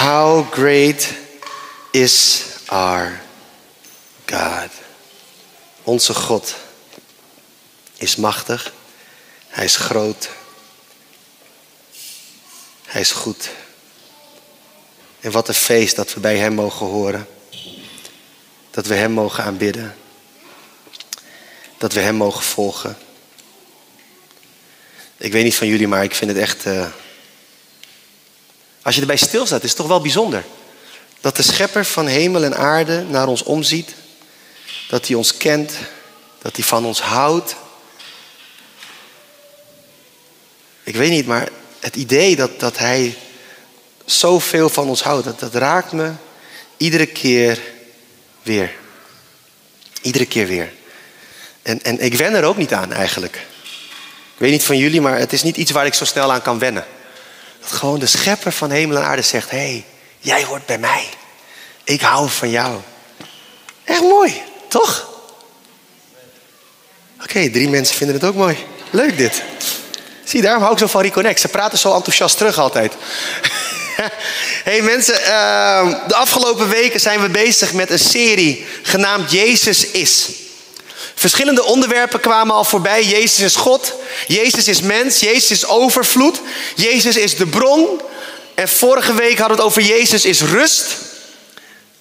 How great is our God. Onze God is machtig. Hij is groot. Hij is goed. En wat een feest dat we bij Hem mogen horen. Dat we Hem mogen aanbidden. Dat we Hem mogen volgen. Ik weet niet van jullie, maar ik vind het echt. Uh... Als je erbij stilstaat, is het toch wel bijzonder. Dat de schepper van hemel en aarde naar ons omziet. Dat hij ons kent. Dat hij van ons houdt. Ik weet niet, maar het idee dat, dat hij zoveel van ons houdt, dat, dat raakt me iedere keer weer. Iedere keer weer. En, en ik wen er ook niet aan eigenlijk. Ik weet niet van jullie, maar het is niet iets waar ik zo snel aan kan wennen. Dat gewoon de schepper van hemel en aarde zegt: Hé, hey, jij hoort bij mij. Ik hou van jou. Echt mooi, toch? Oké, drie mensen vinden het ook mooi. Leuk dit. Zie, daarom hou ik zo van Reconnect. Ze praten zo enthousiast terug altijd. hey mensen, ehm, de afgelopen weken zijn we bezig met een serie genaamd Jezus is. Verschillende onderwerpen kwamen al voorbij. Jezus is God, Jezus is mens, Jezus is overvloed, Jezus is de bron. En vorige week hadden we het over Jezus is rust.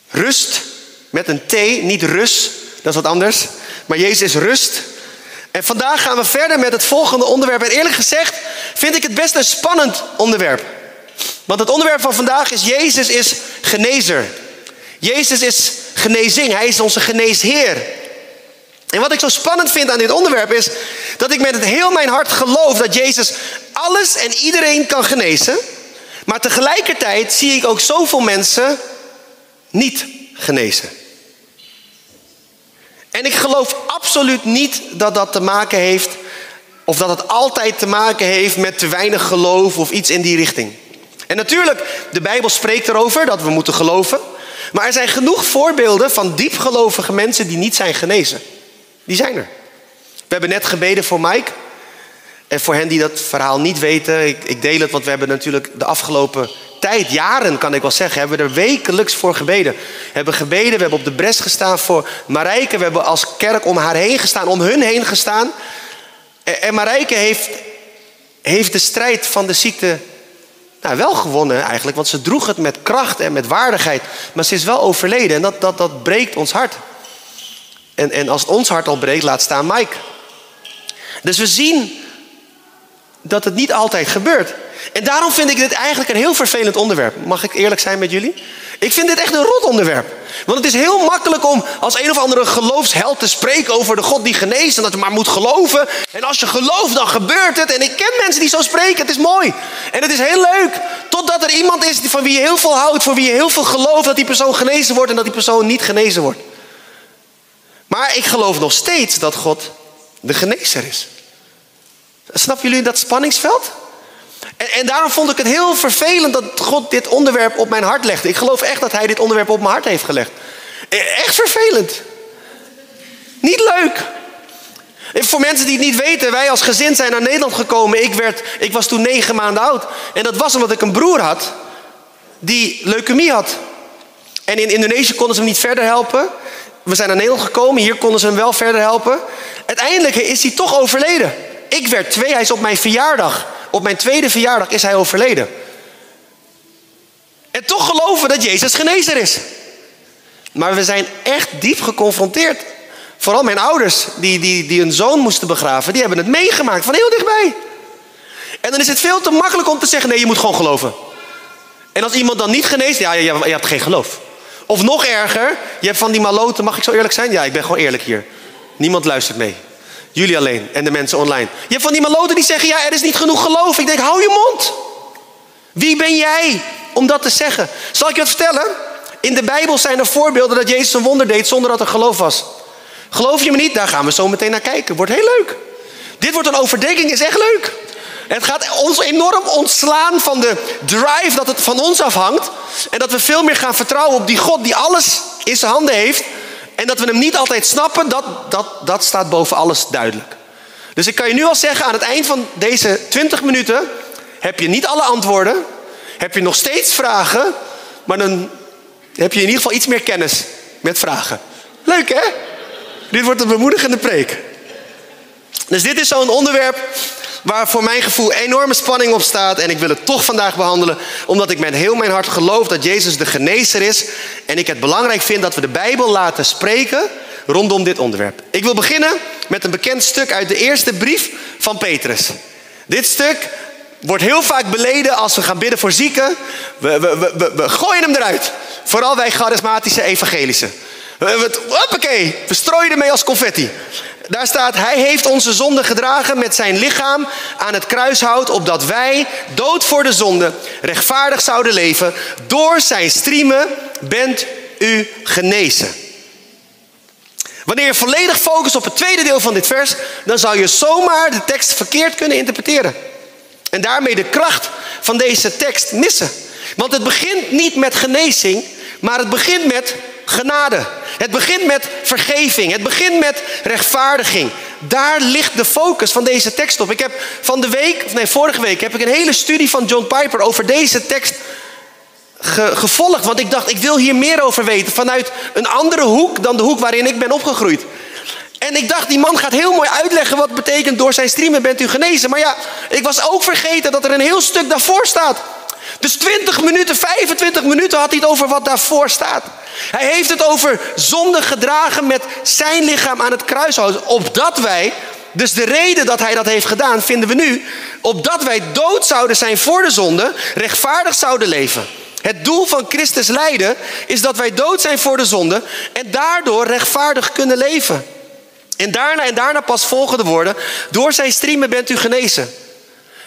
Rust met een T, niet rus, dat is wat anders. Maar Jezus is rust. En vandaag gaan we verder met het volgende onderwerp. En eerlijk gezegd vind ik het best een spannend onderwerp. Want het onderwerp van vandaag is Jezus is genezer. Jezus is genezing. Hij is onze geneesheer. En wat ik zo spannend vind aan dit onderwerp is dat ik met het heel mijn hart geloof dat Jezus alles en iedereen kan genezen. Maar tegelijkertijd zie ik ook zoveel mensen niet genezen. En ik geloof absoluut niet dat dat te maken heeft, of dat het altijd te maken heeft met te weinig geloof of iets in die richting. En natuurlijk, de Bijbel spreekt erover dat we moeten geloven. Maar er zijn genoeg voorbeelden van diepgelovige mensen die niet zijn genezen. Die zijn er. We hebben net gebeden voor Mike. En voor hen die dat verhaal niet weten, ik, ik deel het, want we hebben natuurlijk de afgelopen tijd, jaren kan ik wel zeggen, hebben we er wekelijks voor gebeden. We hebben gebeden, we hebben op de bres gestaan voor Marijke. We hebben als kerk om haar heen gestaan, om hun heen gestaan. En, en Marijke heeft, heeft de strijd van de ziekte nou, wel gewonnen eigenlijk, want ze droeg het met kracht en met waardigheid. Maar ze is wel overleden en dat, dat, dat breekt ons hart. En, en als ons hart al breekt, laat staan Mike. Dus we zien dat het niet altijd gebeurt. En daarom vind ik dit eigenlijk een heel vervelend onderwerp. Mag ik eerlijk zijn met jullie? Ik vind dit echt een rot onderwerp. Want het is heel makkelijk om als een of andere geloofsheld te spreken over de God die geneest. En dat je maar moet geloven. En als je gelooft, dan gebeurt het. En ik ken mensen die zo spreken. Het is mooi. En het is heel leuk. Totdat er iemand is van wie je heel veel houdt. Voor wie je heel veel gelooft dat die persoon genezen wordt. En dat die persoon niet genezen wordt. Maar ik geloof nog steeds dat God de genezer is. Snappen jullie dat spanningsveld? En, en, daarom vond ik het heel vervelend dat God dit onderwerp op mijn hart legde. Ik geloof echt dat Hij dit onderwerp op mijn hart heeft gelegd. E, echt vervelend. Niet leuk. En voor mensen die het niet weten, wij als gezin zijn naar Nederland gekomen. Ik, werd, ik was toen negen maanden oud. En dat was omdat ik een broer had die leukemie had. En in Indonesië konden ze hem niet verder helpen. We zijn naar Nederland gekomen, hier konden ze hem wel verder helpen. Uiteindelijk is hij toch overleden. Ik werd twee, hij is op mijn verjaardag. Op mijn tweede verjaardag is hij overleden. En toch geloven dat Jezus genezer is. Maar we zijn echt diep geconfronteerd. Vooral mijn ouders, die, die, die een zoon moesten begraven, die hebben het meegemaakt van heel dichtbij. En dan is het veel te makkelijk om te zeggen: nee, je moet gewoon geloven. En als iemand dan niet geneest, ja, je hebt geen geloof. Of nog erger, je hebt van die maloten, mag ik zo eerlijk zijn? Ja, ik ben gewoon eerlijk hier. Niemand luistert mee. Jullie alleen en de mensen online. Je hebt van die maloten die zeggen: ja, er is niet genoeg geloof. Ik denk: hou je mond. Wie ben jij om dat te zeggen? Zal ik je wat vertellen? In de Bijbel zijn er voorbeelden dat Jezus een wonder deed zonder dat er geloof was. Geloof je me niet? Daar gaan we zo meteen naar kijken. Wordt heel leuk. Dit wordt een overdenking, is echt leuk. Het gaat ons enorm ontslaan van de drive dat het van ons afhangt. En dat we veel meer gaan vertrouwen op die God die alles in zijn handen heeft. En dat we hem niet altijd snappen, dat, dat, dat staat boven alles duidelijk. Dus ik kan je nu al zeggen, aan het eind van deze 20 minuten heb je niet alle antwoorden. Heb je nog steeds vragen, Maar dan heb je in ieder geval iets meer kennis met vragen. Leuk hè? Dit wordt een bemoedigende preek. Dus dit is zo'n onderwerp waar voor mijn gevoel enorme spanning op staat. En ik wil het toch vandaag behandelen, omdat ik met heel mijn hart geloof dat Jezus de genezer is. En ik het belangrijk vind dat we de Bijbel laten spreken rondom dit onderwerp. Ik wil beginnen met een bekend stuk uit de eerste brief van Petrus. Dit stuk wordt heel vaak beleden als we gaan bidden voor zieken. We, gooien hem eruit. Vooral wij charismatische evangelische. We, hoppakee, we strooien ermee als confetti. Daar staat, hij heeft onze zonde gedragen met zijn lichaam aan het kruishout, opdat wij, dood voor de zonde, rechtvaardig zouden leven. Door zijn striemen bent u genezen. Wanneer je volledig focust op het tweede deel van dit vers, dan zou je zomaar de tekst verkeerd kunnen interpreteren. En daarmee de kracht van deze tekst missen. Want het begint niet met genezing, maar het begint met genade. Het begint met vergeving. Het begint met rechtvaardiging. Daar ligt de focus van deze tekst op. Ik heb van de week, of nee, vorige week, heb ik een hele studie van John Piper over deze tekst gevolgd. Want ik dacht, ik wil hier meer over weten. Vanuit een andere hoek dan de hoek waarin ik ben opgegroeid. En ik dacht, die man gaat heel mooi uitleggen wat betekent door zijn streamen bent u genezen. Maar ja, ik was ook vergeten dat er een heel stuk daarvoor staat. Dus 20 minuten, 25 minuten had hij het over wat daarvoor staat. Hij heeft het over zonde gedragen met zijn lichaam aan het kruishout. Opdat wij, dus de reden dat hij dat heeft gedaan, vinden we nu. Opdat wij dood zouden zijn voor de zonde, rechtvaardig zouden leven. Het doel van Christus lijden is dat wij dood zijn voor de zonde en daardoor rechtvaardig kunnen leven. En daarna en daarna pas volgen de woorden: Door zijn striemen bent u genezen.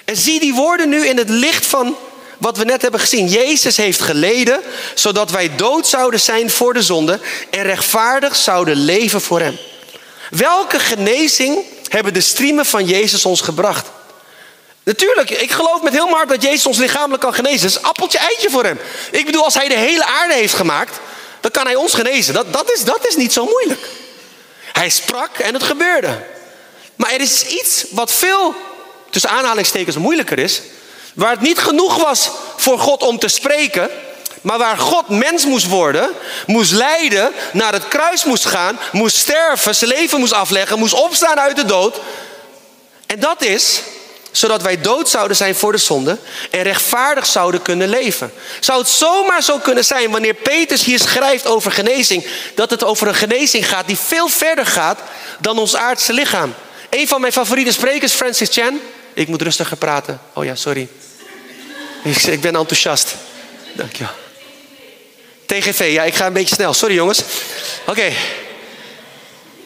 En zie die woorden nu in het licht van wat we net hebben gezien. Jezus heeft geleden, zodat wij dood zouden zijn voor de zonde en rechtvaardig zouden leven voor Hem. Welke genezing hebben de striemen van Jezus ons gebracht? Natuurlijk, ik geloof met heel mijn dat Jezus ons lichamelijk kan genezen. Dat is appeltje eitje voor Hem. Ik bedoel, als Hij de hele aarde heeft gemaakt, dan kan Hij ons genezen. Dat, dat, is, dat is niet zo moeilijk. Hij sprak en het gebeurde. Maar er is iets wat veel, tussen aanhalingstekens, moeilijker is. Waar het niet genoeg was voor God om te spreken, maar waar God mens moest worden, moest lijden, naar het kruis moest gaan, moest sterven, zijn leven moest afleggen, moest opstaan uit de dood. En dat is zodat wij dood zouden zijn voor de zonde en rechtvaardig zouden kunnen leven. Zou het zomaar zo kunnen zijn wanneer Petrus hier schrijft over genezing, dat het over een genezing gaat die veel verder gaat dan ons aardse lichaam? Een van mijn favoriete sprekers, Francis Chan. Ik moet rustiger praten. Oh ja, sorry. Ik, ik ben enthousiast. Dank je. TGV, ja, ik ga een beetje snel. Sorry jongens. Oké.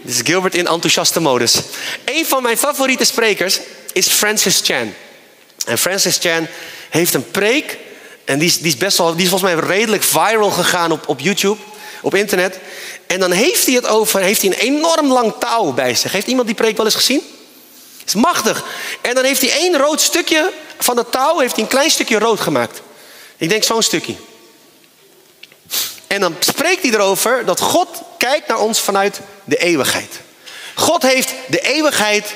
Dit is Gilbert in enthousiaste modus. Een van mijn favoriete sprekers is Francis Chan. En Francis Chan heeft een preek. En die is, die is best wel, die is volgens mij redelijk viral gegaan op, op YouTube, op internet. En dan heeft hij het over, heeft hij een enorm lang touw bij zich. Heeft iemand die preek wel eens gezien? Is machtig. En dan heeft hij één rood stukje van het touw, heeft hij een klein stukje rood gemaakt. Ik denk zo'n stukje. En dan spreekt hij erover dat God kijkt naar ons vanuit de eeuwigheid. God heeft de eeuwigheid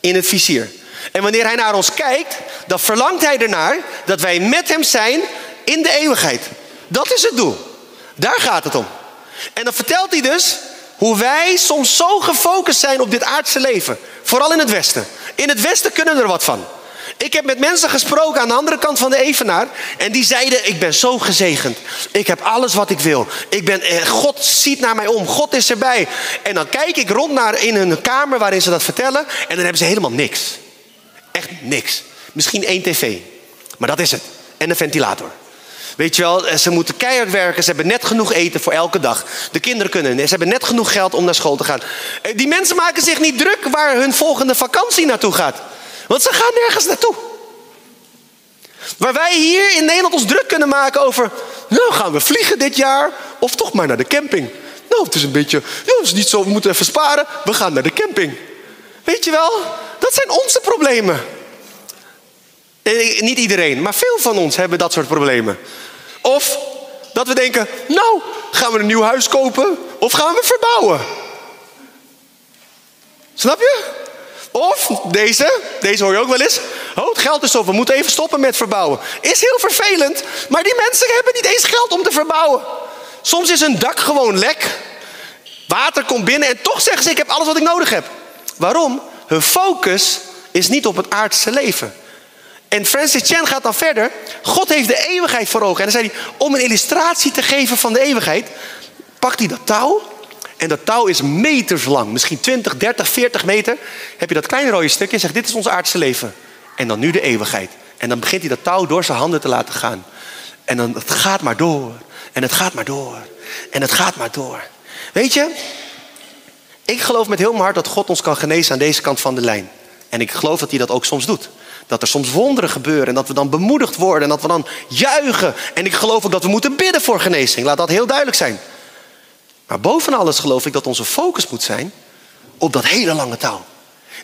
in het vizier. En wanneer hij naar ons kijkt, dan verlangt hij ernaar dat wij met hem zijn in de eeuwigheid. Dat is het doel. Daar gaat het om. En dan vertelt hij dus hoe wij soms zo gefocust zijn op dit aardse leven. Vooral in het Westen. In het Westen kunnen we er wat van. Ik heb met mensen gesproken aan de andere kant van de Evenaar. En die zeiden, ik ben zo gezegend. Ik heb alles wat ik wil. Ik ben, eh, God ziet naar mij om. God is erbij. En dan kijk ik rond naar in hun kamer waarin ze dat vertellen. En dan hebben ze helemaal niks. Echt niks. Misschien één tv. Maar dat is het. En een ventilator. Weet je wel, ze moeten keihard werken. Ze hebben net genoeg eten voor elke dag. De kinderen kunnen. Ze hebben net genoeg geld om naar school te gaan. Eh, die mensen maken zich niet druk waar hun volgende vakantie naartoe gaat. Want ze gaan nergens naartoe. Waar wij hier in Nederland ons druk kunnen maken over, nou gaan we vliegen dit jaar of toch maar naar de camping. Nou, het is een beetje, ja, het is niet zo, we moeten even sparen, we gaan naar de camping. Weet je wel, dat zijn onze problemen. Eh, niet iedereen, maar veel van ons hebben dat soort problemen. Of dat we denken, nou, gaan we een nieuw huis kopen of gaan we verbouwen? Snap je? Of deze, deze hoor je ook wel eens. Oh, het geld is op, we moeten even stoppen met verbouwen. Is heel vervelend, maar die mensen hebben niet eens geld om te verbouwen. Soms is hun dak gewoon lek. Water komt binnen en toch zeggen ze: Ik heb alles wat ik nodig heb. Waarom? Hun focus is niet op het aardse leven. En Francis Chan gaat dan verder. God heeft de eeuwigheid voor ogen. En dan zei hij: Om een illustratie te geven van de eeuwigheid, pakt hij dat touw. En dat touw is meters lang, misschien 20, 30, 40 meter. Heb je dat kleine rode stukje en zegt: Dit is ons aardse leven. En dan nu de eeuwigheid. En dan begint hij dat touw door zijn handen te laten gaan. En dan het gaat maar door. En het gaat maar door. En het gaat maar door. Weet je, ik geloof met heel mijn hart dat God ons kan genezen aan deze kant van de lijn. En ik geloof dat hij dat ook soms doet. Dat er soms wonderen gebeuren en dat we dan bemoedigd worden en dat we dan juichen. En ik geloof ook dat we moeten bidden voor genezing. Laat dat heel duidelijk zijn. Maar boven alles geloof ik dat onze focus moet zijn op dat hele lange touw.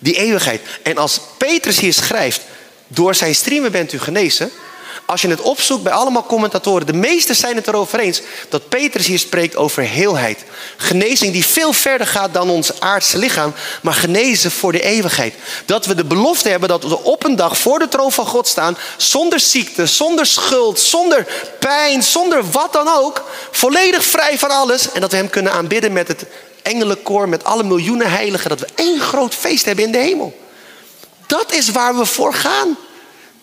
Die eeuwigheid. En als Petrus hier schrijft, door zijn streamen bent u genezen. Als je het opzoekt bij allemaal commentatoren, de meesten zijn het erover eens dat Petrus hier spreekt over heelheid. Genezing die veel verder gaat dan ons aardse lichaam, maar genezen voor de eeuwigheid. Dat we de belofte hebben dat we op een dag voor de troon van God staan, zonder ziekte, zonder schuld, zonder pijn, zonder wat dan ook, volledig vrij van alles. En dat we Hem kunnen aanbidden met het engelenkoor, met alle miljoenen heiligen, dat we één groot feest hebben in de hemel. Dat is waar we voor gaan.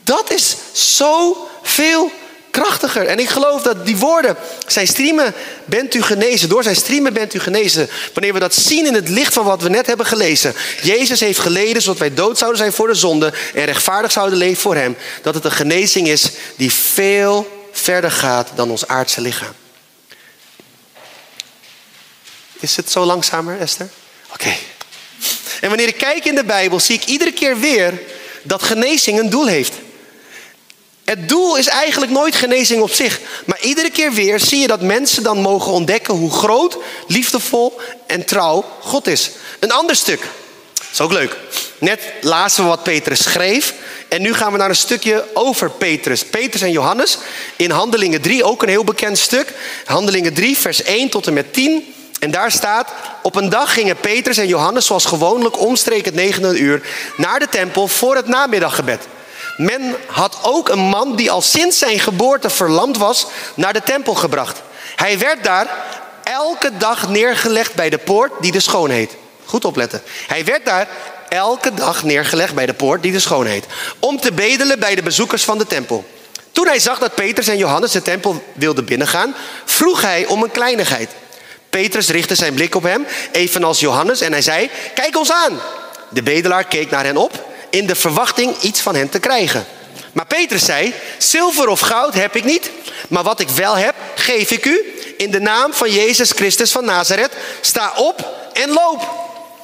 Dat is zo veel krachtiger. En ik geloof dat die woorden, zijn streamen bent u genezen. Door zijn streamen bent u genezen. Wanneer we dat zien in het licht van wat we net hebben gelezen. Jezus heeft geleden zodat wij dood zouden zijn voor de zonde. En rechtvaardig zouden leven voor hem. Dat het een genezing is die veel verder gaat dan ons aardse lichaam. Is het zo langzamer, Esther? Oké. En wanneer ik kijk in de Bijbel, zie ik iedere keer weer dat genezing een doel heeft. Het doel is eigenlijk nooit genezing op zich. Maar iedere keer weer zie je dat mensen dan mogen ontdekken hoe groot, liefdevol en trouw God is. Een ander stuk. Dat is ook leuk. Net lazen we wat Petrus schreef. En nu gaan we naar een stukje over Petrus. Petrus en Johannes in Handelingen 3, ook een heel bekend stuk. Handelingen 3, vers 1 tot en met 10. En daar staat, op een dag gingen Petrus en Johannes zoals gewoonlijk omstreek het negende uur naar de tempel voor het namiddaggebed. Men had ook een man die al sinds zijn geboorte verlamd was naar de tempel gebracht. Hij werd daar elke dag neergelegd bij de poort die de schoon heet. Goed opletten. Hij werd daar elke dag neergelegd bij de poort die de schoon heet. Om te bedelen bij de bezoekers van de tempel. Toen hij zag dat Petrus en Johannes de tempel wilden binnengaan, vroeg hij om een kleinigheid. Petrus richtte zijn blik op hem, evenals Johannes, en hij zei: Kijk ons aan. De bedelaar keek naar hen op in de verwachting iets van hen te krijgen. Maar Petrus zei: Zilver of goud heb ik niet, maar wat ik wel heb, geef ik u. In de naam van Jezus Christus van Nazareth, sta op en loop.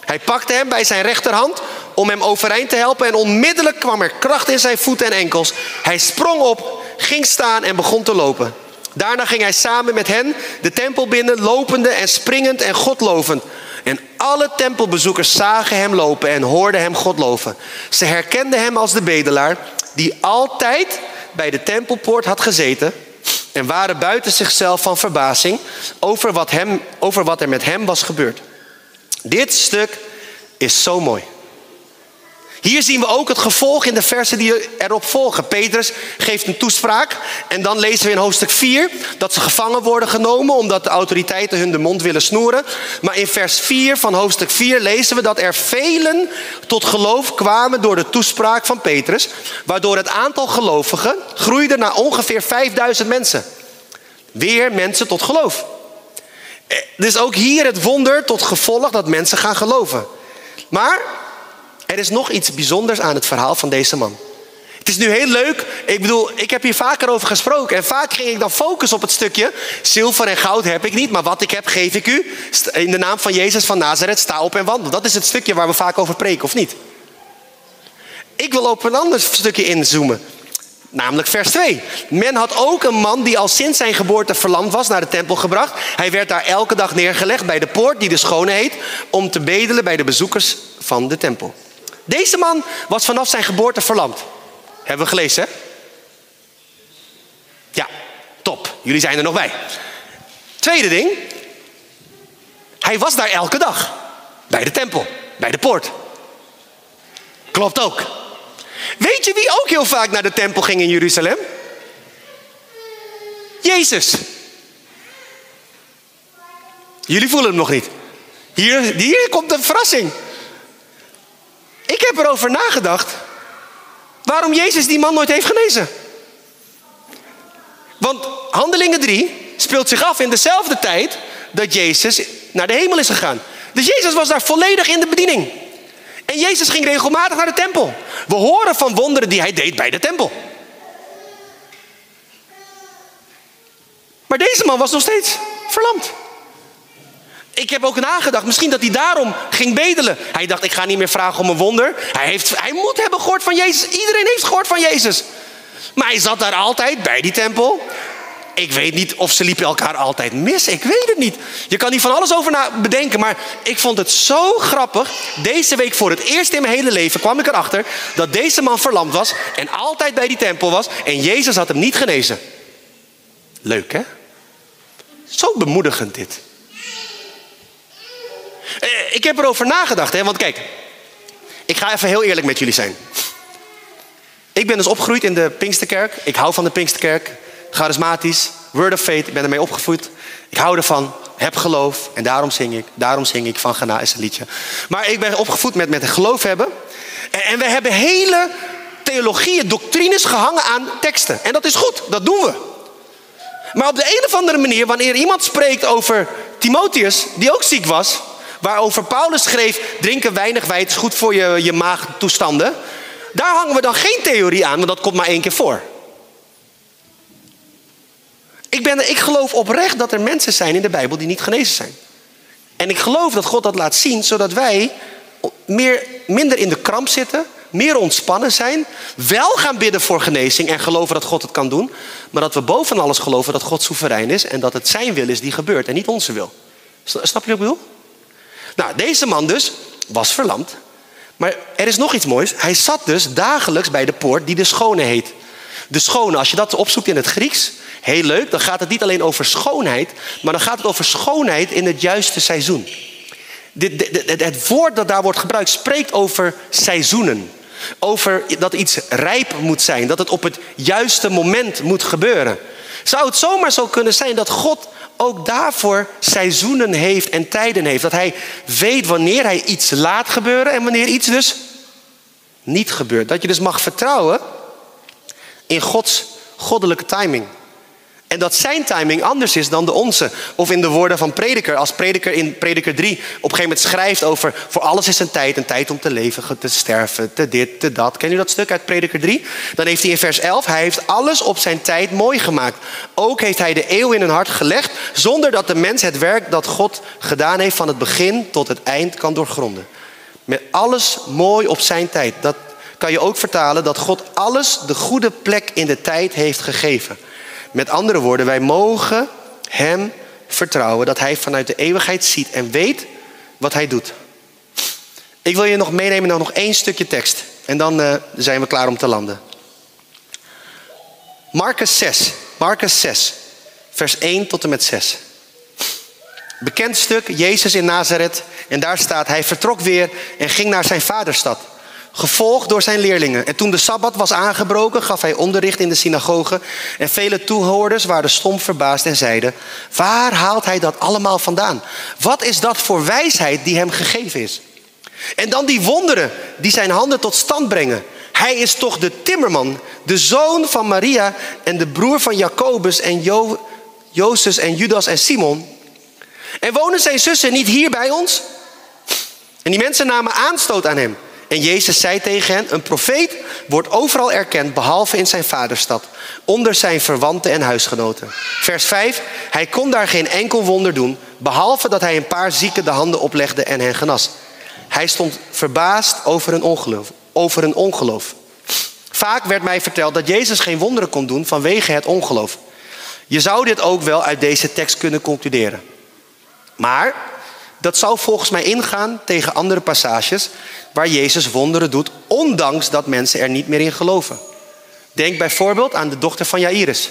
Hij pakte hem bij zijn rechterhand om hem overeind te helpen en onmiddellijk kwam er kracht in zijn voeten en enkels. Hij sprong op, ging staan en begon te lopen. Daarna ging hij samen met hen de tempel binnen, lopende en springend en godlovend. En alle tempelbezoekers zagen hem lopen en hoorden hem God loven. Ze herkenden hem als de bedelaar die altijd bij de tempelpoort had gezeten en waren buiten zichzelf van verbazing over wat, hem, over wat er met hem was gebeurd. Dit stuk is zo mooi. Hier zien we ook het gevolg in de versen die erop volgen. Petrus geeft een toespraak en dan lezen we in hoofdstuk 4 dat ze gevangen worden genomen omdat de autoriteiten hun de mond willen snoeren. Maar in vers 4 van hoofdstuk 4 lezen we dat er velen tot geloof kwamen door de toespraak van Petrus, waardoor het aantal gelovigen groeide naar ongeveer 5000 mensen. Weer mensen tot geloof. Dus ook hier het wonder tot gevolg dat mensen gaan geloven. Maar er is nog iets bijzonders aan het verhaal van deze man. Het is nu heel leuk. Ik bedoel, ik heb hier vaker over gesproken. En vaak ging ik dan focussen op het stukje. Zilver en goud heb ik niet, maar wat ik heb geef ik u. In de naam van Jezus van Nazareth, sta op en wandel. Dat is het stukje waar we vaak over preken, of niet? Ik wil op een ander stukje inzoomen. Namelijk vers 2. Men had ook een man die al sinds zijn geboorte verlamd was naar de tempel gebracht. Hij werd daar elke dag neergelegd bij de poort die de schone heet. Om te bedelen bij de bezoekers van de tempel. Deze man was vanaf zijn geboorte verlamd. Hebben we gelezen, hè? Ja, top. Jullie zijn er nog bij. Tweede ding. Hij was daar elke dag. Bij de tempel. Bij de poort. Klopt ook. Weet je wie ook heel vaak naar de tempel ging in Jeruzalem? Jezus. Jullie voelen hem nog niet. Hier, hier komt een verrassing. Heb erover nagedacht waarom Jezus die man nooit heeft genezen. Want Handelingen 3 speelt zich af in dezelfde tijd dat Jezus naar de hemel is gegaan. Dus Jezus was daar volledig in de bediening. En Jezus ging regelmatig naar de tempel. We horen van wonderen die hij deed bij de tempel. Maar deze man was nog steeds verlamd. Ik heb ook nagedacht, misschien dat hij daarom ging bedelen. Hij dacht, ik ga niet meer vragen om een wonder. Hij, heeft, hij moet hebben gehoord van Jezus. Iedereen heeft gehoord van Jezus. Maar hij zat daar altijd bij die tempel. Ik weet niet of ze liepen elkaar altijd mis. Ik weet het niet. Je kan hier van alles over na bedenken. Maar ik vond het zo grappig. Deze week voor het eerst in mijn hele leven kwam ik erachter dat deze man verlamd was. En altijd bij die tempel was. En Jezus had hem niet genezen. Leuk hè? Zo bemoedigend dit. Eh, ik heb erover nagedacht, hè, want kijk, ik ga even heel eerlijk met jullie zijn. Ik ben dus opgegroeid in de Pinksterkerk. Ik hou van de Pinksterkerk. Charismatisch, word of faith. Ik ben ermee opgevoed. Ik hou ervan. Heb geloof. En daarom zing ik. Daarom zing ik van Gana is een liedje. Maar ik ben opgevoed met, met geloof hebben. En, en we hebben hele theologieën, doctrines gehangen aan teksten. En dat is goed. Dat doen we. Maar op de een of andere manier, wanneer iemand spreekt over Timotheus, die ook ziek was, waarover Paulus schreef: drinken weinig wijn is goed voor je, je maagtoestanden. Daar hangen we dan geen theorie aan, want dat komt maar één keer voor. Ik, ben, ik geloof oprecht dat er mensen zijn in de Bijbel die niet genezen zijn. En ik geloof dat God dat laat zien, zodat wij meer, minder in de kramp zitten, meer ontspannen zijn, wel gaan bidden voor genezing en geloven dat God het kan doen, maar dat we boven alles geloven dat God soeverein is en dat het zijn wil is die gebeurt en niet onze wil. Snap je wat ik? Nou, deze man dus was verlamd. Maar er is nog iets moois. Hij zat dus dagelijks bij de poort die de schone heet. De schone, als je dat opzoekt in het Grieks, heel leuk, dan gaat het niet alleen over schoonheid, maar dan gaat het over schoonheid in het juiste seizoen. Het woord dat daar wordt gebruikt spreekt over seizoenen. Over dat iets rijp moet zijn, dat het op het juiste moment moet gebeuren. Zou het zomaar zo kunnen zijn dat God ook daarvoor seizoenen heeft en tijden heeft. Dat hij weet wanneer hij iets laat gebeuren en wanneer iets dus niet gebeurt. Dat je dus mag vertrouwen in Gods goddelijke timing. En dat zijn timing anders is dan de onze. Of in de woorden van prediker. Als prediker in prediker 3 op een gegeven moment schrijft over... voor alles is een tijd, een tijd om te leven, te sterven, te dit, te dat. Ken u dat stuk uit prediker 3? Dan heeft hij in vers 11... hij heeft alles op zijn tijd mooi gemaakt. Ook heeft hij de eeuw in hun hart gelegd... zonder dat de mens het werk dat God gedaan heeft... van het begin tot het eind kan doorgronden. Met alles mooi op zijn tijd. Dat kan je ook vertalen dat God alles de goede plek in de tijd heeft gegeven... Met andere woorden, wij mogen Hem vertrouwen dat Hij vanuit de eeuwigheid ziet en weet wat Hij doet. Ik wil je nog meenemen naar nog één stukje tekst. En dan uh, zijn we klaar om te landen. Marcus 6. Marcus 6. Vers 1 tot en met 6. Bekend stuk, Jezus in Nazareth. En daar staat, hij vertrok weer en ging naar zijn vaderstad gevolgd door zijn leerlingen. En toen de Sabbat was aangebroken, gaf hij onderricht in de synagoge. En vele toehoorders waren stom verbaasd en zeiden: Waar haalt hij dat allemaal vandaan? Wat is dat voor wijsheid die hem gegeven is? En dan die wonderen die zijn handen tot stand brengen. Hij is toch de timmerman, de zoon van Maria en de broer van Jacobus en jo Jozef en Judas en Simon. En wonen zijn zussen niet hier bij ons? En die mensen namen aanstoot aan hem. En Jezus zei tegen hen: Een profeet wordt overal erkend, behalve in zijn vaderstad, onder zijn verwanten en huisgenoten. Vers 5: Hij kon daar geen enkel wonder doen, behalve dat hij een paar zieken de handen oplegde en hen genas. Hij stond verbaasd over hun ongeloof. Over hun ongeloof. Vaak werd mij verteld dat Jezus geen wonderen kon doen vanwege het ongeloof. Je zou dit ook wel uit deze tekst kunnen concluderen. Maar dat zou volgens mij ingaan tegen andere passages waar Jezus wonderen doet, ondanks dat mensen er niet meer in geloven. Denk bijvoorbeeld aan de dochter van Jairus.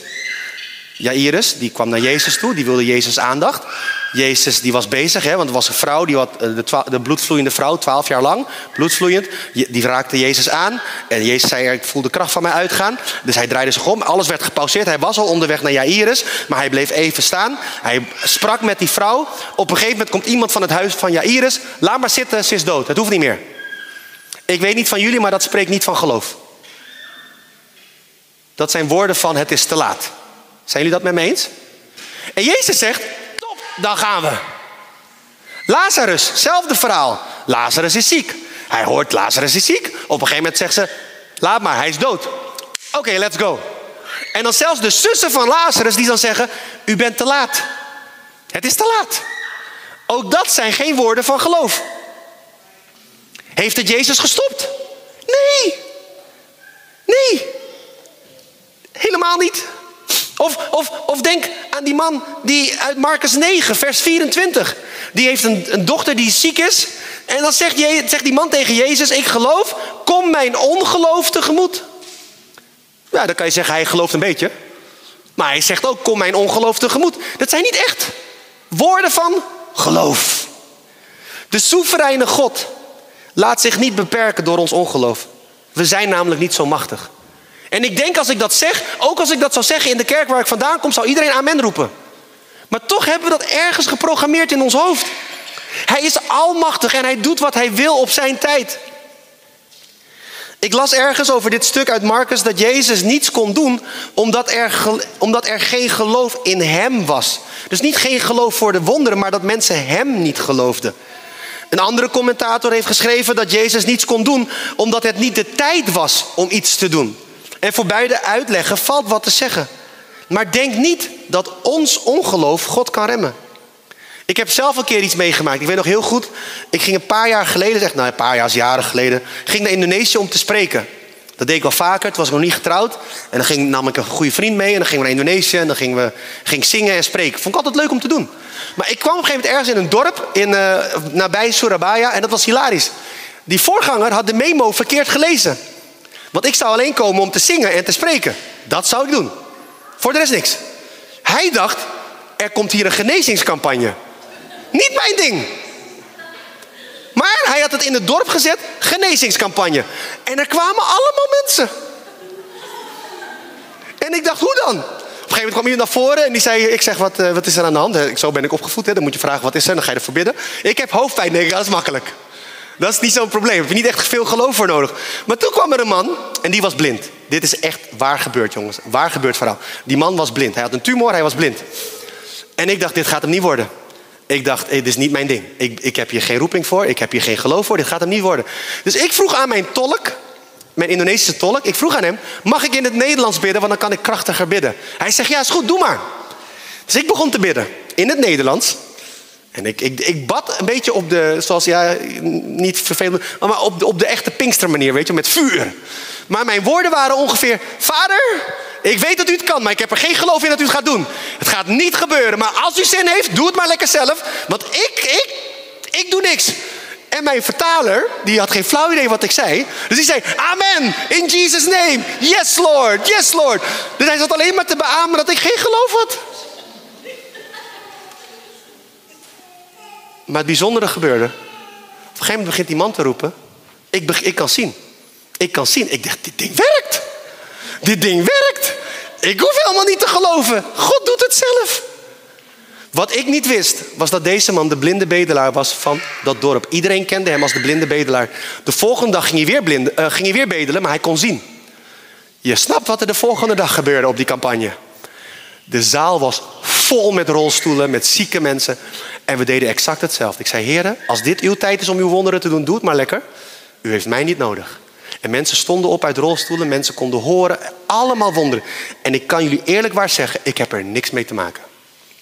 Jairus, die kwam naar Jezus toe, die wilde Jezus aandacht. Jezus die was bezig, hè, want er was een vrouw, die had, eh, de, de bloedvloeiende vrouw, twaalf jaar lang, bloedvloeiend. Die raakte Jezus aan en Jezus zei, ik voel de kracht van mij uitgaan. Dus hij draaide zich om, alles werd gepauzeerd. Hij was al onderweg naar Jairus, maar hij bleef even staan. Hij sprak met die vrouw. Op een gegeven moment komt iemand van het huis van Jairus. Laat maar zitten, ze is dood, het hoeft niet meer. Ik weet niet van jullie, maar dat spreekt niet van geloof. Dat zijn woorden van het is te laat. Zijn jullie dat met me eens? En Jezus zegt, top, dan gaan we. Lazarus, zelfde verhaal. Lazarus is ziek. Hij hoort Lazarus is ziek. Op een gegeven moment zegt ze, laat maar, hij is dood. Oké, let's go. En dan zelfs de zussen van Lazarus die dan zeggen, u bent te laat. Het is te laat. Ook dat zijn geen woorden van geloof. Heeft het Jezus gestopt? Nee. Nee. Helemaal niet. Of, of, of denk aan die man die uit Marcus 9, vers 24. Die heeft een, een dochter die ziek is. En dan zegt, zegt die man tegen Jezus: Ik geloof, kom mijn ongeloof tegemoet. Ja, dan kan je zeggen, hij gelooft een beetje. Maar hij zegt ook, kom mijn ongeloof tegemoet. Dat zijn niet echt woorden van geloof. De soevereine God laat zich niet beperken door ons ongeloof. We zijn namelijk niet zo machtig. En ik denk als ik dat zeg, ook als ik dat zou zeggen in de kerk waar ik vandaan kom, zou iedereen amen roepen. Maar toch hebben we dat ergens geprogrammeerd in ons hoofd. Hij is almachtig en hij doet wat hij wil op zijn tijd. Ik las ergens over dit stuk uit Marcus dat Jezus niets kon doen omdat er, omdat er geen geloof in hem was. Dus niet geen geloof voor de wonderen, maar dat mensen hem niet geloofden. Een andere commentator heeft geschreven dat Jezus niets kon doen omdat het niet de tijd was om iets te doen. En voor beide uitleggen valt wat te zeggen. Maar denk niet dat ons ongeloof God kan remmen. Ik heb zelf een keer iets meegemaakt. Ik weet nog heel goed. Ik ging een paar jaar geleden, zeg, nou een paar jaar, jaren geleden, ging naar Indonesië om te spreken. Dat deed ik wel vaker. Toen was ik nog niet getrouwd. En dan ging, nam ik een goede vriend mee. En dan gingen we naar Indonesië. En dan gingen we ging zingen en spreken. Vond ik altijd leuk om te doen. Maar ik kwam op een gegeven moment ergens in een dorp in, uh, nabij Surabaya. En dat was hilarisch. Die voorganger had de memo verkeerd gelezen. Want ik zou alleen komen om te zingen en te spreken. Dat zou ik doen. Voor de rest niks. Hij dacht, er komt hier een genezingscampagne. Niet mijn ding. Maar hij had het in het dorp gezet, genezingscampagne. En er kwamen allemaal mensen. En ik dacht, hoe dan? Op een gegeven moment kwam iemand naar voren en die zei: Ik zeg, wat, uh, wat is er aan de hand? Zo ben ik opgevoed, hè? dan moet je vragen: wat is er? Dan ga je ervoor bidden. Ik heb hoofdpijn, denk ik, dat is makkelijk. Dat is niet zo'n probleem. Daar heb je niet echt veel geloof voor nodig. Maar toen kwam er een man en die was blind. Dit is echt waar gebeurd, jongens. Waar gebeurd verhaal. Die man was blind. Hij had een tumor, hij was blind. En ik dacht, dit gaat hem niet worden. Ik dacht, dit is niet mijn ding. Ik, ik heb hier geen roeping voor. Ik heb hier geen geloof voor. Dit gaat hem niet worden. Dus ik vroeg aan mijn tolk, mijn Indonesische tolk. Ik vroeg aan hem, mag ik in het Nederlands bidden? Want dan kan ik krachtiger bidden. Hij zegt, ja is goed, doe maar. Dus ik begon te bidden. In het Nederlands. En ik, ik, ik bad een beetje op de, zoals ja, niet vervelend, maar op de, op de echte Pinkstermanier, weet je, met vuur. Maar mijn woorden waren ongeveer: Vader, ik weet dat u het kan, maar ik heb er geen geloof in dat u het gaat doen. Het gaat niet gebeuren, maar als u zin heeft, doe het maar lekker zelf. Want ik, ik, ik doe niks. En mijn vertaler, die had geen flauw idee wat ik zei. Dus die zei, amen, in Jesus' name. Yes, Lord, yes, Lord. Dus hij zat alleen maar te beamen dat ik geen geloof had. Maar het bijzondere gebeurde. Op een gegeven moment begint die man te roepen. Ik, ik kan zien. Ik kan zien. Ik dacht, dit ding werkt. Dit ding werkt. Ik hoef helemaal niet te geloven. God doet het zelf. Wat ik niet wist, was dat deze man de blinde bedelaar was van dat dorp. Iedereen kende hem als de blinde bedelaar. De volgende dag ging hij weer, blinde, uh, ging hij weer bedelen, maar hij kon zien. Je snapt wat er de volgende dag gebeurde op die campagne. De zaal was vol met rolstoelen, met zieke mensen. En we deden exact hetzelfde. Ik zei, heren, als dit uw tijd is om uw wonderen te doen, doe het maar lekker. U heeft mij niet nodig. En mensen stonden op uit rolstoelen, mensen konden horen, allemaal wonderen. En ik kan jullie eerlijk waar zeggen, ik heb er niks mee te maken.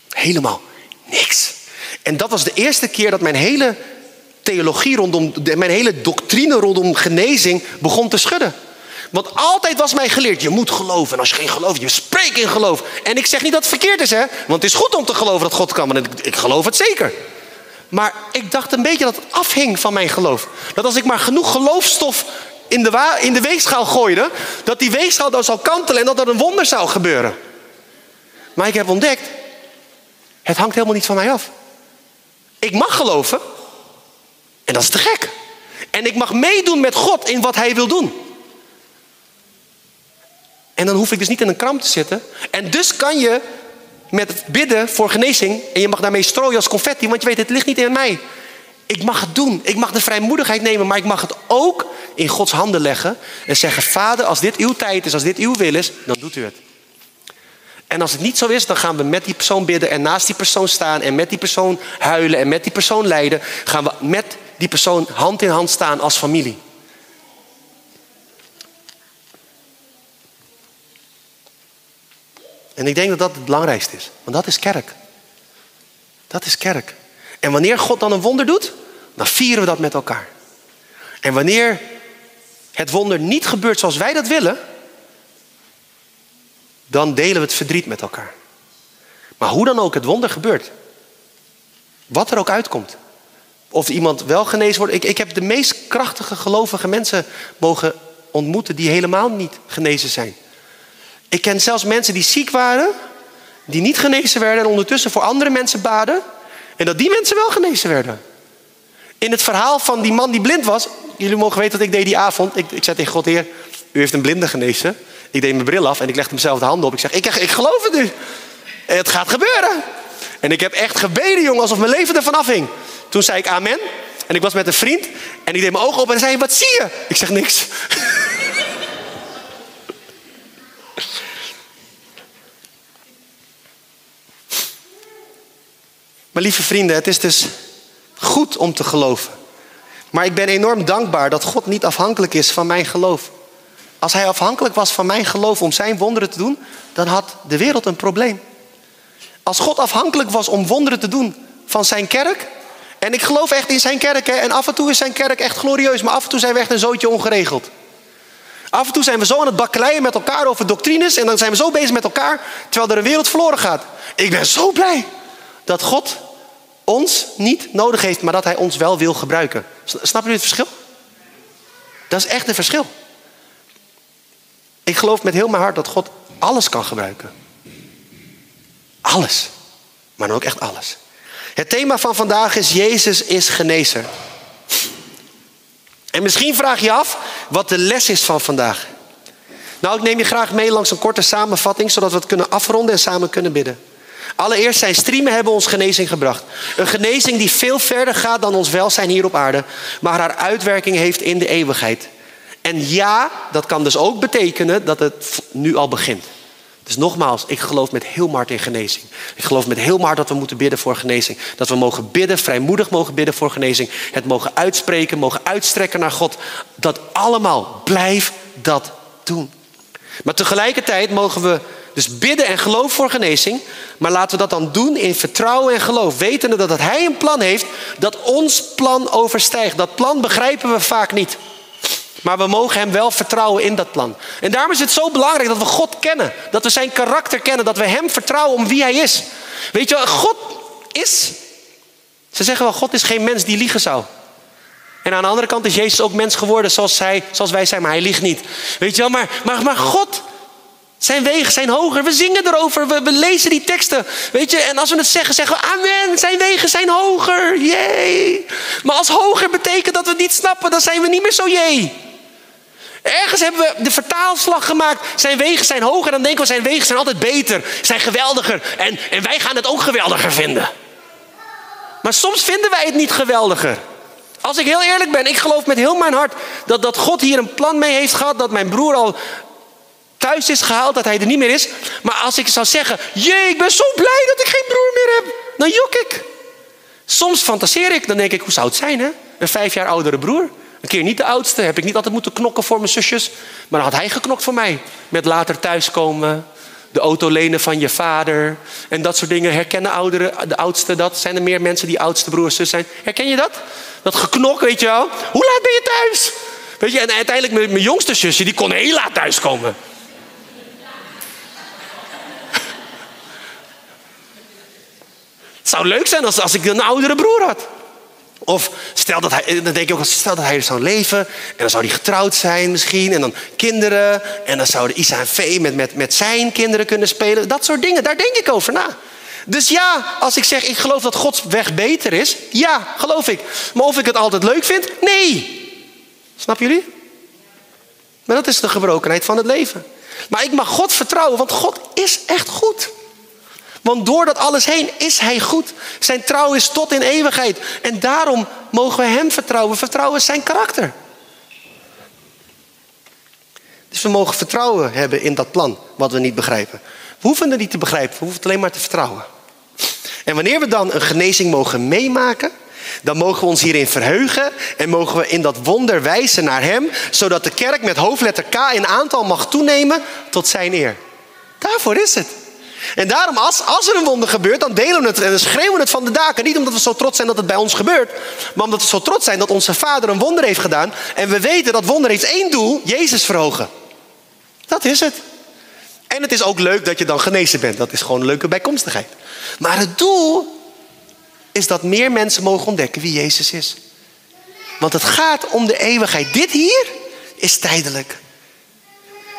Helemaal niks. En dat was de eerste keer dat mijn hele theologie rondom, mijn hele doctrine rondom genezing begon te schudden. Want altijd was mij geleerd, je moet geloven. En als je geen geloof, je spreekt in geloof. En ik zeg niet dat het verkeerd is, hè. Want het is goed om te geloven dat God kan. Want ik, geloof het zeker. Maar ik dacht een beetje dat het afhing van mijn geloof. Dat als ik maar genoeg geloofstof in de, in de weegschaal gooide... dat die weegschaal dan zou kantelen en dat er een wonder zou gebeuren. Maar ik heb ontdekt, het hangt helemaal niet van mij af. Ik mag geloven. En dat is te gek. En ik mag meedoen met God in wat Hij wil doen. En dan hoef ik dus niet in een kramp te zitten. En dus kan je met bidden voor genezing. En je mag daarmee strooien als confetti. Want je weet, het ligt niet in mij. Ik mag het doen. Ik mag de vrijmoedigheid nemen. Maar ik mag het ook in Gods handen leggen. En zeggen, vader, als dit uw tijd is, als dit uw wil is, dan doet u het. En als het niet zo is, dan gaan we met die persoon bidden en naast die persoon staan en met die persoon huilen en met die persoon lijden. Gaan we met die persoon hand in hand staan als familie. En ik denk dat dat het belangrijkste is. Want dat is kerk. Dat is kerk. En wanneer God dan een wonder doet, dan vieren we dat met elkaar. En wanneer het wonder niet gebeurt zoals wij dat willen, dan delen we het verdriet met elkaar. Maar hoe dan ook het wonder gebeurt, wat er ook uitkomt, of iemand wel genezen wordt. Ik, ik heb de meest krachtige gelovige mensen mogen ontmoeten die helemaal niet genezen zijn. Ik ken zelfs mensen die ziek waren, die niet genezen werden en ondertussen voor andere mensen baden. En dat die mensen wel genezen werden. In het verhaal van die man die blind was, jullie mogen weten wat ik deed die avond. Ik, ik zei tegen God, Heer, u heeft een blinde genezen. Ik deed mijn bril af en ik legde hem zelf de handen op. Ik zeg, ik, ik geloof het nu. Het gaat gebeuren. En ik heb echt gebeden, jongen, alsof mijn leven ervan afhing. Toen zei ik amen. En ik was met een vriend. En ik deed mijn ogen op en zei, wat zie je? Ik zeg niks. Maar lieve vrienden, het is dus goed om te geloven. Maar ik ben enorm dankbaar dat God niet afhankelijk is van mijn geloof. Als hij afhankelijk was van mijn geloof om zijn wonderen te doen, dan had de wereld een probleem. Als God afhankelijk was om wonderen te doen van zijn kerk, en ik geloof echt in zijn kerk, hè, en af en toe is zijn kerk echt glorieus, maar af en toe zijn we echt een zootje ongeregeld. Af en toe zijn we zo aan het bakkeleien met elkaar over doctrines en dan zijn we zo bezig met elkaar, terwijl er een wereld verloren gaat. Ik ben zo blij dat God ons niet nodig heeft, maar dat hij ons wel wil gebruiken. Snap je het verschil? Dat is echt een verschil. Ik geloof met heel mijn hart dat God alles kan gebruiken. Alles. Maar dan ook echt alles. Het thema van vandaag is Jezus is genezer. En misschien vraag je af wat de les is van vandaag. Nou, ik neem je graag mee langs een korte samenvatting, zodat we het kunnen afronden en samen kunnen bidden. Allereerst zijn streamen hebben ons genezing gebracht. Een genezing die veel verder gaat dan ons welzijn hier op aarde, maar haar uitwerking heeft in de eeuwigheid. En ja, dat kan dus ook betekenen dat het nu al begint. Dus nogmaals, ik geloof met heel hart in genezing. Ik geloof met heel hart dat we moeten bidden voor genezing. Dat we mogen bidden, vrijmoedig mogen bidden voor genezing. Het mogen uitspreken, mogen uitstrekken naar God. Dat allemaal, blijf dat doen. Maar tegelijkertijd mogen we dus bidden en geloof voor genezing. Maar laten we dat dan doen in vertrouwen en geloof. Wetende dat Hij een plan heeft dat ons plan overstijgt. Dat plan begrijpen we vaak niet. Maar we mogen Hem wel vertrouwen in dat plan. En daarom is het zo belangrijk dat we God kennen. Dat we Zijn karakter kennen. Dat we Hem vertrouwen om wie Hij is. Weet je, God is. Ze zeggen wel, God is geen mens die liegen zou. En aan de andere kant is Jezus ook mens geworden zoals, hij, zoals wij zijn, maar hij liegt niet. Weet je wel, maar, maar, maar God, zijn wegen zijn hoger. We zingen erover, we, we lezen die teksten. Weet je, en als we het zeggen, zeggen we amen, zijn wegen zijn hoger. Jee. Maar als hoger betekent dat we het niet snappen, dan zijn we niet meer zo jee. Ergens hebben we de vertaalslag gemaakt. Zijn wegen zijn hoger. Dan denken we zijn wegen zijn altijd beter. Zijn geweldiger. En, en wij gaan het ook geweldiger vinden. Maar soms vinden wij het niet geweldiger. Als ik heel eerlijk ben, ik geloof met heel mijn hart dat, dat God hier een plan mee heeft gehad. Dat mijn broer al thuis is gehaald, dat hij er niet meer is. Maar als ik zou zeggen, jee, ik ben zo blij dat ik geen broer meer heb. Dan jok ik. Soms fantaseer ik, dan denk ik, hoe zou het zijn hè? Een vijf jaar oudere broer. Een keer niet de oudste, heb ik niet altijd moeten knokken voor mijn zusjes. Maar dan had hij geknokt voor mij. Met later thuiskomen, de auto lenen van je vader. En dat soort dingen. Herkennen ouderen, de oudste dat? Zijn er meer mensen die oudste broer zus zijn? Herken je dat? Dat geknok, weet je wel? Hoe laat ben je thuis? Weet je, en uiteindelijk mijn, mijn jongste zusje, die kon heel laat thuiskomen. Het zou leuk zijn als, als ik een oudere broer had. Of stel dat hij, dan denk je ook, stel dat hij zou leven. En dan zou hij getrouwd zijn misschien. En dan kinderen. En dan zouden Isa en Vee met, met, met zijn kinderen kunnen spelen. Dat soort dingen, daar denk ik over na. Dus ja, als ik zeg ik geloof dat Gods weg beter is. Ja, geloof ik. Maar of ik het altijd leuk vind? Nee. Snappen jullie? Maar dat is de gebrokenheid van het leven. Maar ik mag God vertrouwen, want God is echt goed. Want door dat alles heen is Hij goed. Zijn trouw is tot in eeuwigheid. En daarom mogen we Hem vertrouwen. Vertrouwen zijn karakter. Dus we mogen vertrouwen hebben in dat plan, wat we niet begrijpen. We hoeven het niet te begrijpen, we hoeven het alleen maar te vertrouwen. En wanneer we dan een genezing mogen meemaken, dan mogen we ons hierin verheugen en mogen we in dat wonder wijzen naar Hem, zodat de kerk met hoofdletter K in aantal mag toenemen tot Zijn eer. Daarvoor is het. En daarom, als, als er een wonder gebeurt, dan delen we het en schreeuwen we het van de daken. Niet omdat we zo trots zijn dat het bij ons gebeurt, maar omdat we zo trots zijn dat onze vader een wonder heeft gedaan. En we weten dat wonder heeft één doel: Jezus verhogen. Dat is het. En het is ook leuk dat je dan genezen bent. Dat is gewoon een leuke bijkomstigheid. Maar het doel is dat meer mensen mogen ontdekken wie Jezus is. Want het gaat om de eeuwigheid. Dit hier is tijdelijk.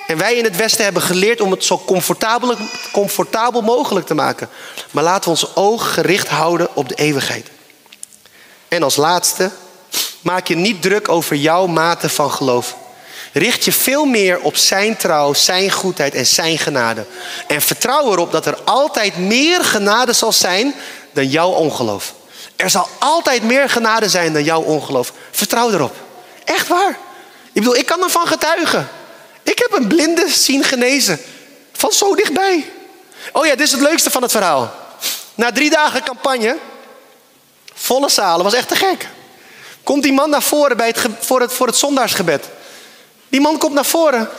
En wij in het Westen hebben geleerd om het zo comfortabel, comfortabel mogelijk te maken. Maar laten we ons oog gericht houden op de eeuwigheid. En als laatste, maak je niet druk over jouw mate van geloof. Richt je veel meer op zijn trouw, zijn goedheid en zijn genade. En vertrouw erop dat er altijd meer genade zal zijn dan jouw ongeloof. Er zal altijd meer genade zijn dan jouw ongeloof. Vertrouw erop. Echt waar. Ik bedoel, ik kan ervan getuigen. Ik heb een blinde zien genezen. Van zo dichtbij. Oh ja, dit is het leukste van het verhaal. Na drie dagen campagne, volle zalen, was echt te gek. Komt die man naar voren bij het, voor, het, voor het zondaarsgebed. Die man komt naar voren.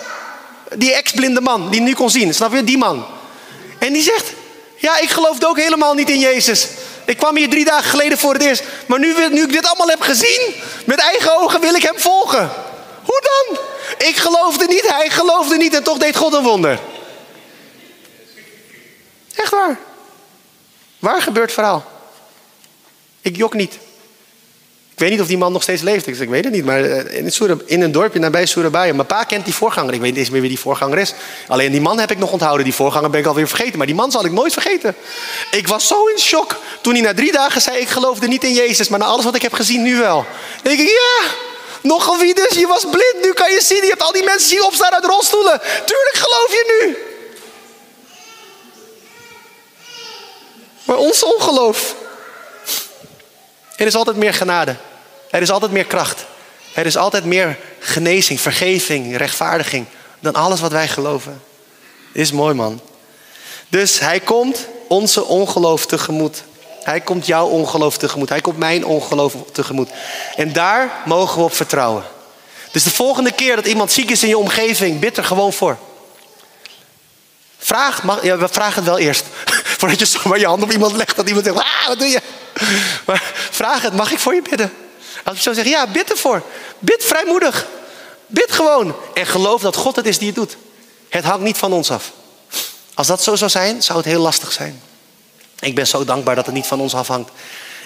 Die ex-blinde man, die nu kon zien. Snap je? Die man. En die zegt, ja, ik geloofde ook helemaal niet in Jezus. Ik kwam hier drie dagen geleden voor het eerst. Maar nu, nu ik dit allemaal heb gezien, met eigen ogen wil ik hem volgen. Hoe dan? Ik geloofde niet, hij geloofde niet en toch deed God een wonder. Echt waar. Waar gebeurt het verhaal? Ik jok niet. Ik weet niet of die man nog steeds leeft. Ik weet het niet. Maar eh, in, in een dorpje nabij Surabaya. Mijn pa kent die voorganger. Ik weet niet eens meer wie die voorganger is. Alleen die man heb ik nog onthouden. Die voorganger ben ik alweer vergeten. Maar die man zal ik nooit vergeten. Ik was zo in shock toen hij na drie dagen zei: Ik geloofde niet in Jezus. Maar na alles wat ik heb gezien, nu wel. Dan denk ik: Ja, Nogal wie dus, je was blind, nu kan je zien. Je hebt al die mensen zien opstaan uit rolstoelen. Tuurlijk geloof je nu. Maar ons ongeloof. Er is altijd meer genade. Er is altijd meer kracht. Er is altijd meer genezing, vergeving, rechtvaardiging dan alles wat wij geloven. Is mooi man. Dus hij komt onze ongeloof tegemoet. Hij komt jouw ongeloof tegemoet. Hij komt mijn ongeloof tegemoet. En daar mogen we op vertrouwen. Dus de volgende keer dat iemand ziek is in je omgeving, bid er gewoon voor. Vraag, mag, we vragen het wel eerst. Voordat je zomaar je hand op iemand legt, dat iemand zegt, ah, wat doe je? Maar vraag het, mag ik voor je bidden? Als je zo zegt, ja, bid ervoor. Bid vrijmoedig. Bid gewoon. En geloof dat God het is die het doet. Het hangt niet van ons af. Als dat zo zou zijn, zou het heel lastig zijn. Ik ben zo dankbaar dat het niet van ons afhangt.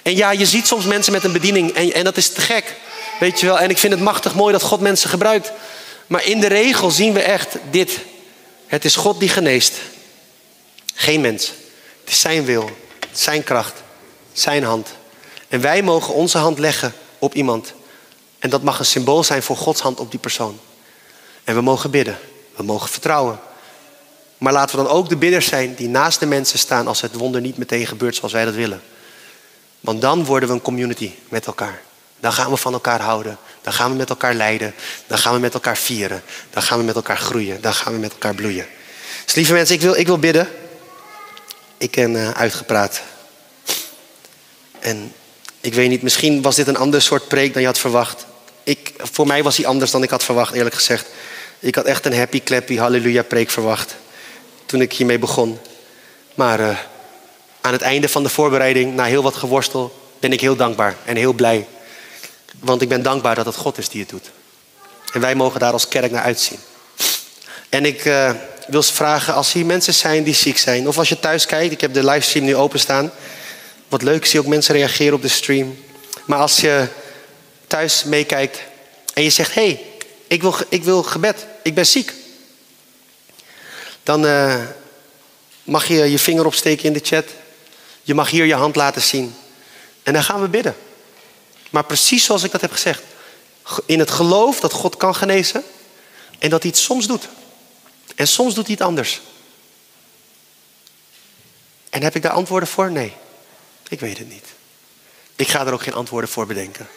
En ja, je ziet soms mensen met een bediening en, en dat is te gek. Weet je wel, en ik vind het machtig mooi dat God mensen gebruikt. Maar in de regel zien we echt dit. Het is God die geneest. Geen mens. Het is zijn wil, zijn kracht, zijn hand. En wij mogen onze hand leggen op iemand. En dat mag een symbool zijn voor Gods hand op die persoon. En we mogen bidden. We mogen vertrouwen. Maar laten we dan ook de bidders zijn die naast de mensen staan als het wonder niet meteen gebeurt zoals wij dat willen. Want dan worden we een community met elkaar. Dan gaan we van elkaar houden. Dan gaan we met elkaar lijden. Dan gaan we met elkaar vieren. Dan gaan we met elkaar groeien. Dan gaan we met elkaar bloeien. Dus lieve mensen, ik wil, ik wil bidden. Ik ben uh, uitgepraat. En ik weet niet, misschien was dit een ander soort preek dan je had verwacht. Ik, voor mij was hij anders dan ik had verwacht, eerlijk gezegd. Ik had echt een happy, clappy, halleluja preek verwacht toen ik hiermee begon. Maar uh, aan het einde van de voorbereiding, na heel wat geworstel, ben ik heel dankbaar en heel blij. Want ik ben dankbaar dat het God is die het doet. En wij mogen daar als kerk naar uitzien. En ik uh, wil vragen, als hier mensen zijn die ziek zijn, of als je thuis kijkt, ik heb de livestream nu openstaan. Wat leuk, ik zie ook mensen reageren op de stream. Maar als je thuis meekijkt en je zegt: hé, hey, ik, wil, ik wil gebed, ik ben ziek. Dan uh, mag je je vinger opsteken in de chat. Je mag hier je hand laten zien. En dan gaan we bidden. Maar precies zoals ik dat heb gezegd. In het geloof dat God kan genezen. En dat hij het soms doet. En soms doet hij het anders. En heb ik daar antwoorden voor? Nee. Ik weet het niet. Ik ga er ook geen antwoorden voor bedenken.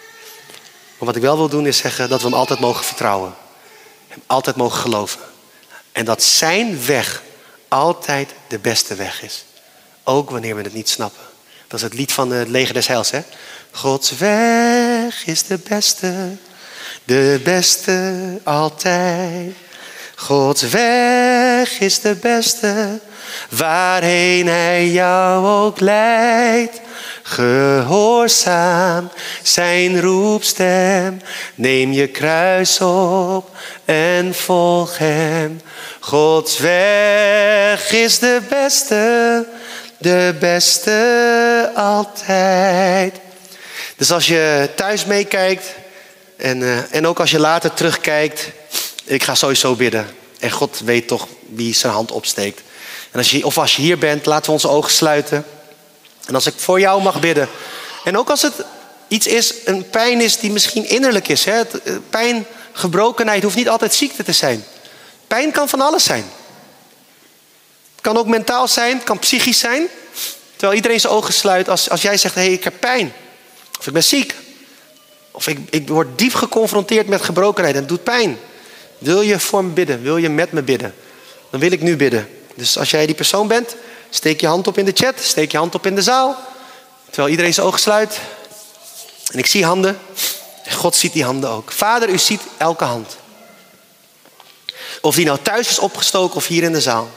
Maar wat ik wel wil doen is zeggen dat we hem altijd mogen vertrouwen. Hem altijd mogen geloven. En dat zijn weg altijd de beste weg is. Ook wanneer we het niet snappen. Dat is het lied van het leger des heils. Hè? Gods weg is de beste, de beste altijd. Gods weg is de beste, waarheen hij jou ook leidt. Gehoorzaam zijn roepstem, neem je kruis op en volg hem. Gods weg is de beste, de beste altijd. Dus als je thuis meekijkt en, uh, en ook als je later terugkijkt, ik ga sowieso bidden. En God weet toch wie zijn hand opsteekt. En als je, of als je hier bent, laten we onze ogen sluiten. En als ik voor jou mag bidden. En ook als het iets is, een pijn is die misschien innerlijk is. Hè? Eh, pijn, gebrokenheid hoeft niet altijd ziekte te zijn. Pijn kan van alles zijn. Het kan ook mentaal zijn, het kan psychisch zijn. Terwijl iedereen zijn ogen sluit als, als jij zegt, hé, hey, ik heb pijn. Of ik ben ziek. Of ik, ik word diep geconfronteerd met gebrokenheid en het doet pijn. Wil je voor me bidden? Wil je met me bidden? Dan wil ik nu bidden. Dus als jij die persoon bent, steek je hand op in de chat, steek je hand op in de zaal. Terwijl iedereen zijn ogen sluit. En ik zie handen. En God ziet die handen ook. Vader, u ziet elke hand. Of die nou thuis is opgestoken of hier in de zaal.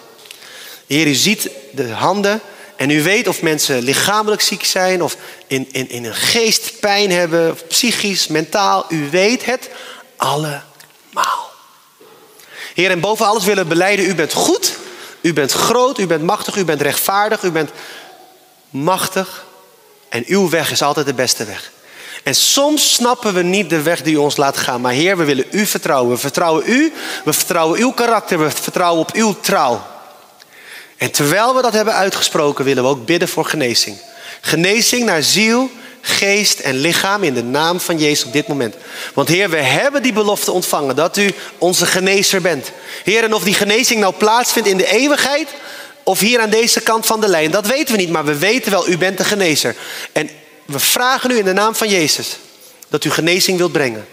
Heer, u ziet de handen en u weet of mensen lichamelijk ziek zijn of in, in, in een geest pijn hebben, of psychisch, mentaal. U weet het allemaal. Heer, en boven alles willen beleiden, u bent goed, u bent groot, u bent machtig, u bent rechtvaardig, u bent machtig. En uw weg is altijd de beste weg. En soms snappen we niet de weg die u ons laat gaan. Maar Heer, we willen u vertrouwen. We vertrouwen u, we vertrouwen uw karakter, we vertrouwen op uw trouw. En terwijl we dat hebben uitgesproken, willen we ook bidden voor genezing. Genezing naar ziel, geest en lichaam in de naam van Jezus op dit moment. Want Heer, we hebben die belofte ontvangen dat u onze genezer bent. Heer, en of die genezing nou plaatsvindt in de eeuwigheid of hier aan deze kant van de lijn, dat weten we niet. Maar we weten wel, u bent de genezer. En we vragen u in de naam van Jezus dat u genezing wilt brengen.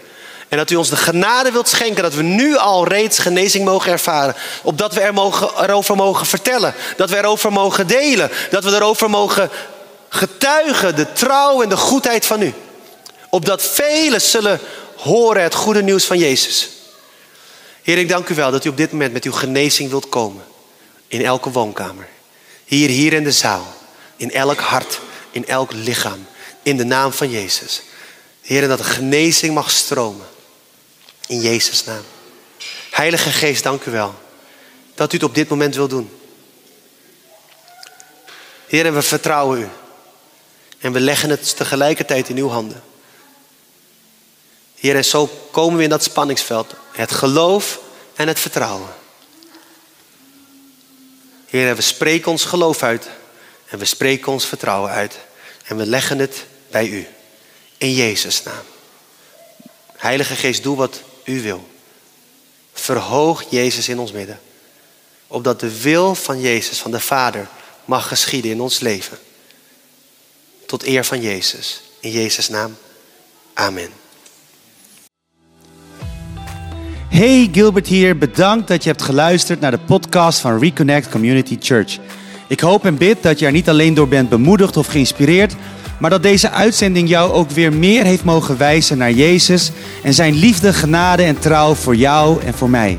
En dat u ons de genade wilt schenken dat we nu al reeds genezing mogen ervaren. Opdat we er mogen, erover mogen vertellen. Dat we erover mogen delen. Dat we erover mogen getuigen de trouw en de goedheid van u. Opdat velen zullen horen het goede nieuws van Jezus. Heer, ik dank u wel dat u op dit moment met uw genezing wilt komen. In elke woonkamer. Hier, hier in de zaal. In elk hart. In elk lichaam. In de naam van Jezus. Heer, dat de genezing mag stromen. In Jezus' naam. Heilige Geest, dank u wel. Dat u het op dit moment wil doen. Heer, en we vertrouwen u. En we leggen het tegelijkertijd in uw handen. Heer, en zo komen we in dat spanningsveld. Het geloof en het vertrouwen. Heer, we spreken ons geloof uit. En we spreken ons vertrouwen uit. En we leggen het bij u. In Jezus' naam. Heilige Geest, doe wat u wil. Verhoog Jezus in ons midden. Opdat de wil van Jezus, van de Vader, mag geschieden in ons leven. Tot eer van Jezus. In Jezus' naam. Amen. Hey Gilbert hier, bedankt dat je hebt geluisterd naar de podcast van Reconnect Community Church. Ik hoop en bid dat je er niet alleen door bent bemoedigd of geïnspireerd, maar dat deze uitzending jou ook weer meer heeft mogen wijzen naar Jezus en zijn liefde, genade en trouw voor jou en voor mij.